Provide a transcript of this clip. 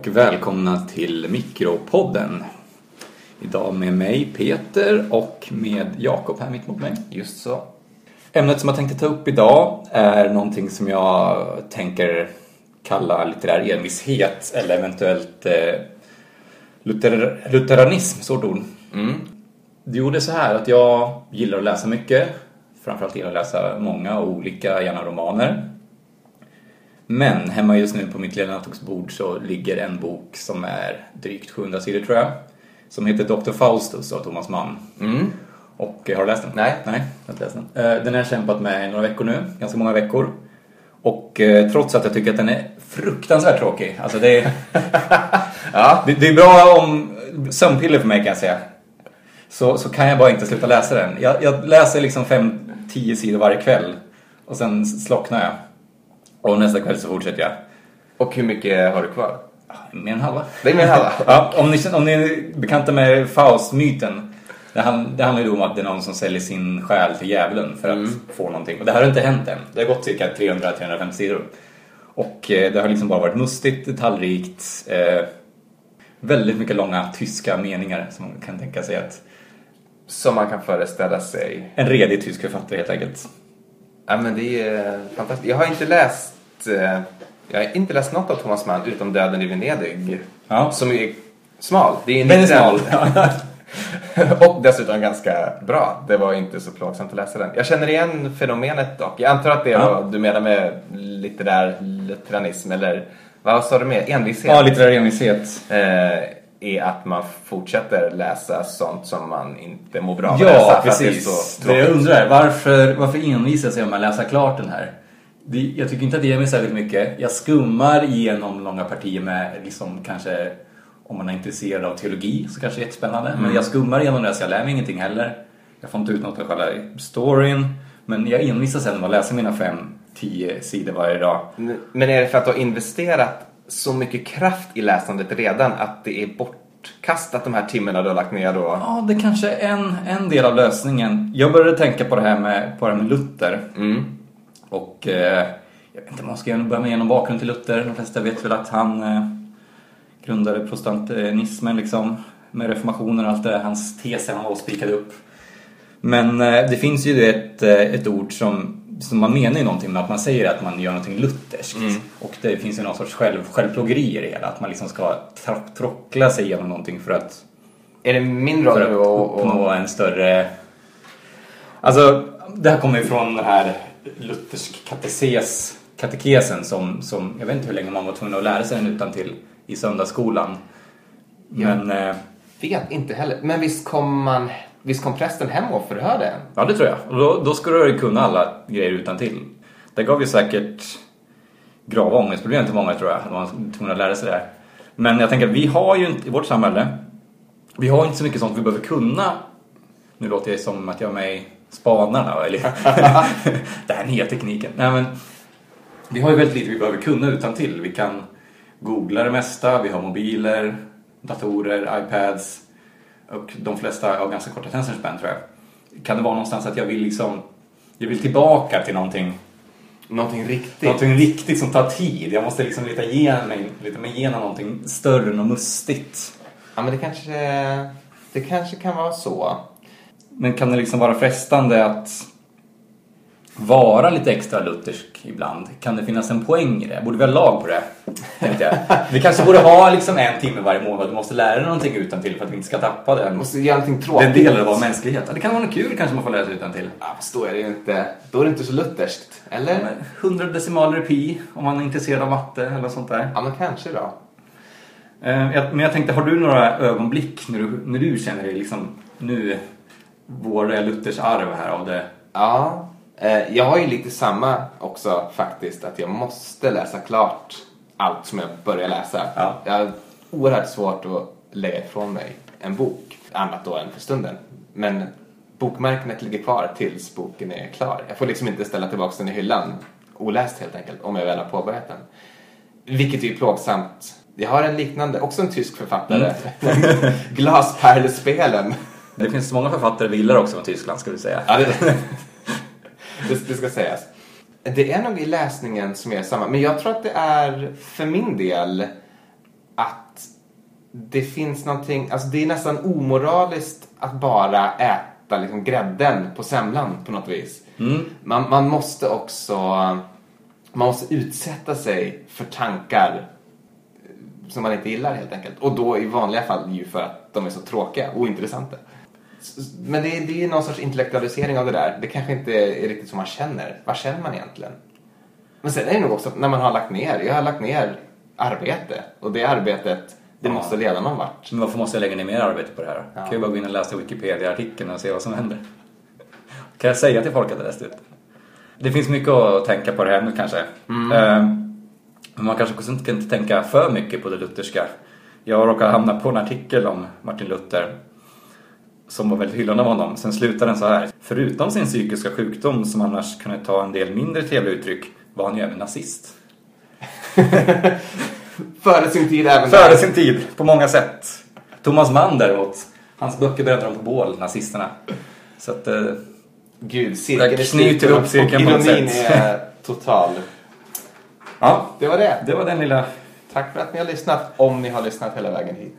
och välkomna till Mikropodden. Idag med mig Peter och med Jakob här mitt mot mig. Just så. Ämnet som jag tänkte ta upp idag är någonting som jag tänker kalla litterär envishet eller eventuellt eh, lutter, lutheranism, svårt ord. Mm. Det gjorde så här att jag gillar att läsa mycket. Framförallt gillar att läsa många olika, gärna romaner. Men hemma just nu på mitt lilla nattduksbord så ligger en bok som är drygt 700 sidor tror jag. Som heter Dr. Faustus av Thomas Mann. Mm. Och eh, har du läst den? Nej. Nej, jag har inte läst den. Eh, Den har jag kämpat med i några veckor nu, ganska många veckor. Och eh, trots att jag tycker att den är fruktansvärt tråkig. Alltså det är, Ja. det, det är bra om sömnpiller för mig kan jag säga. Så, så kan jag bara inte sluta läsa den. Jag, jag läser liksom 5-10 sidor varje kväll. Och sen slocknar jag. Och nästa kväll så fortsätter jag. Och hur mycket har du kvar? Mer än halva. Det är mer än halva. Ja, om, ni, om ni är bekanta med Faust-myten. Det, hand, det handlar ju om att det är någon som säljer sin själ till djävulen för att få någonting. Och det här har inte hänt än. Det har gått cirka 300-350 sidor. Och eh, det har liksom bara varit mustigt, detaljrikt. Eh, väldigt mycket långa tyska meningar som man kan tänka sig att Som man kan föreställa sig. en redig tysk författare helt enkelt. Ja, men det är fantastiskt. Jag har inte läst... eh, Jag har inte läst något av Thomas Mann utom Döden i Venedig. Ja. Som är smal. Det är Den är 90 smal. och dessutom ganska bra. Det var inte så plågsamt att läsa den. Jag känner igen fenomenet dock. Jag antar att det är Ja. vad du menar med litterär lutheranism eller vad sa du mer? Envishet? Ja, litterär envishet. eh, är att man fortsätter läsa sånt som man inte mår bra av att läsa. Ja, att det är precis. Det jag undrar, varför, varför envisas jag med att läsa klart den här? Det, jag tycker inte att det ger mig särskilt mycket. Jag skummar igenom långa partier med liksom kanske om man är intresserad av teologi så kanske det är jättespännande. Men jag skummar igenom det så jag lär mig ingenting heller. Jag får inte ut något av själva storyn. Men jag envisas ändå med att läsa mina fem, tio sidor varje dag. Men är det för att du har investerat så mycket kraft i läsandet redan att det är bortkastat de här timmarna du har lagt ner då? Ja, det kanske är en, en del av lösningen. Jag började tänka på det här med, på det här med Luther. Mm. Och eh, jag vet inte om man ska börja med genom bakgrund till Luther. De flesta vet väl att han eh, grundade protestantismen liksom. Med reformationen och allt det. Hans teser han var och spikade upp. Men eh, det finns ju ett, eh, ett ord som, som man menar ju någonting med att man säger att man gör någonting lutherskt. Och det finns ju någon sorts själv, självplågeri i det hela. Att man liksom ska tro- trockla sig igenom någonting för att Är det min roll nu att att uppnå och, en större... Alltså, det här kommer ju från den här luthersk katekes, katekesen som, som, jag vet inte hur länge man var tvungen att lära sig den utan till i söndagsskolan. Men, eh, vet inte heller. Men visst kom, man, visst kom prästen hem och förhörde en? ja det tror jag. Och då, då skulle du kunna alla grejer utan till. Det gav ju säkert grava ångestproblem till många tror jag, man var tvungen att lära sig det här. Men jag tänker att vi har ju inte, i vårt samhälle, vi har inte så mycket sånt vi behöver kunna. Nu låter jag som att jag är med i Spanarna, eller det här är nya tekniken. Nej, men vi har ju väldigt lite vi behöver kunna utan till. Vi kan googla det mesta, vi har mobiler, datorer, iPads och de flesta har ganska korta attention tror jag. Kan det vara någonstans att jag vill liksom, jag vill tillbaka till någonting Någonting riktigt? Någonting riktigt som tar tid. Jag måste liksom leta mig- leta mig igenom någonting större och mustigt. Ja, men det kanske, det kanske kan vara så. Men kan det liksom vara frestande att vara lite extra luthersk ibland? Kan det finnas en poäng i det? Borde vi ha lag på det? Tänkte jag. Vi kanske borde ha liksom en timme varje månad. Du måste lära dig någonting utan till för att vi inte ska tappa den. måste göra någonting Den tråkigt. delen av vår mänsklighet. Ja, Det kan vara något kul kanske man får lära sig utan till. Ja, fast då är det ju inte, då är det inte så lutherskt. Eller? 100 decimaler i pi om man är intresserad av matte eller sånt där. Ja, men kanske då. Eh, Men jag tänkte, har du några ögonblick när du, när du känner dig liksom, nu vår Luthers arv här av det? Ja, jag har ju lite samma också faktiskt. Att jag måste läsa klart allt som jag börjar läsa. Ja. Jag har oerhört svårt att lägga ifrån mig en bok. Annat då än för stunden. Men bokmärket ligger kvar tills boken är klar. Jag får liksom inte ställa tillbaka den i hyllan oläst helt enkelt om jag väl har påbörjat den. Vilket är ju plågsamt. Jag har en liknande, också en tysk författare. Glaspärlespelen. Det finns många författare vi gillar också från Tyskland ska vi säga. Ja, det, det, det ska sägas. Det är nog i läsningen som är samma. Men jag tror att det är för min del att det finns någonting, alltså det är nästan omoraliskt att bara äta liksom grädden på semlan på något vis. Man, man måste också, man måste utsätta sig för tankar som man inte gillar helt enkelt. Och då i vanliga fall ju för att de är så tråkiga och ointressanta. Men det, är- det är någon sorts intellektualisering av det där. Det kanske inte är riktigt som man känner. Vad känner man egentligen? Men sen är det nog också när man har lagt ner. Jag har lagt ner arbete. Och det arbetet, det Ja. måste leda någon vart. Men varför måste jag lägga ner mer arbete på det här? Ja. Kan jag bara gå in och läsa Wikipedia-artikeln och se vad som händer? Kan jag säga till folk att jag läst ut? Det finns mycket att tänka på det här ämnet kanske. Eh, Men man kanske inte kan tänka för mycket på det lutherska. Jag råkade hamna på en artikel om Martin Luther som var väldigt hyllande av honom. Sen slutar den så här. Förutom sin psykiska sjukdom som annars kunde ta en del mindre trevliga uttryck var han ju även nazist. Före sin tid även Före där. sin tid, på många sätt. Thomas Mann däremot, hans böcker brände de på bål, nazisterna. Så att, eh, Gud, cirkeln Där är knyter vi upp och cirkeln på något ironin sätt. är total. ja, Det var det. det var den lilla... Tack för att ni har lyssnat, om ni har lyssnat hela vägen hit.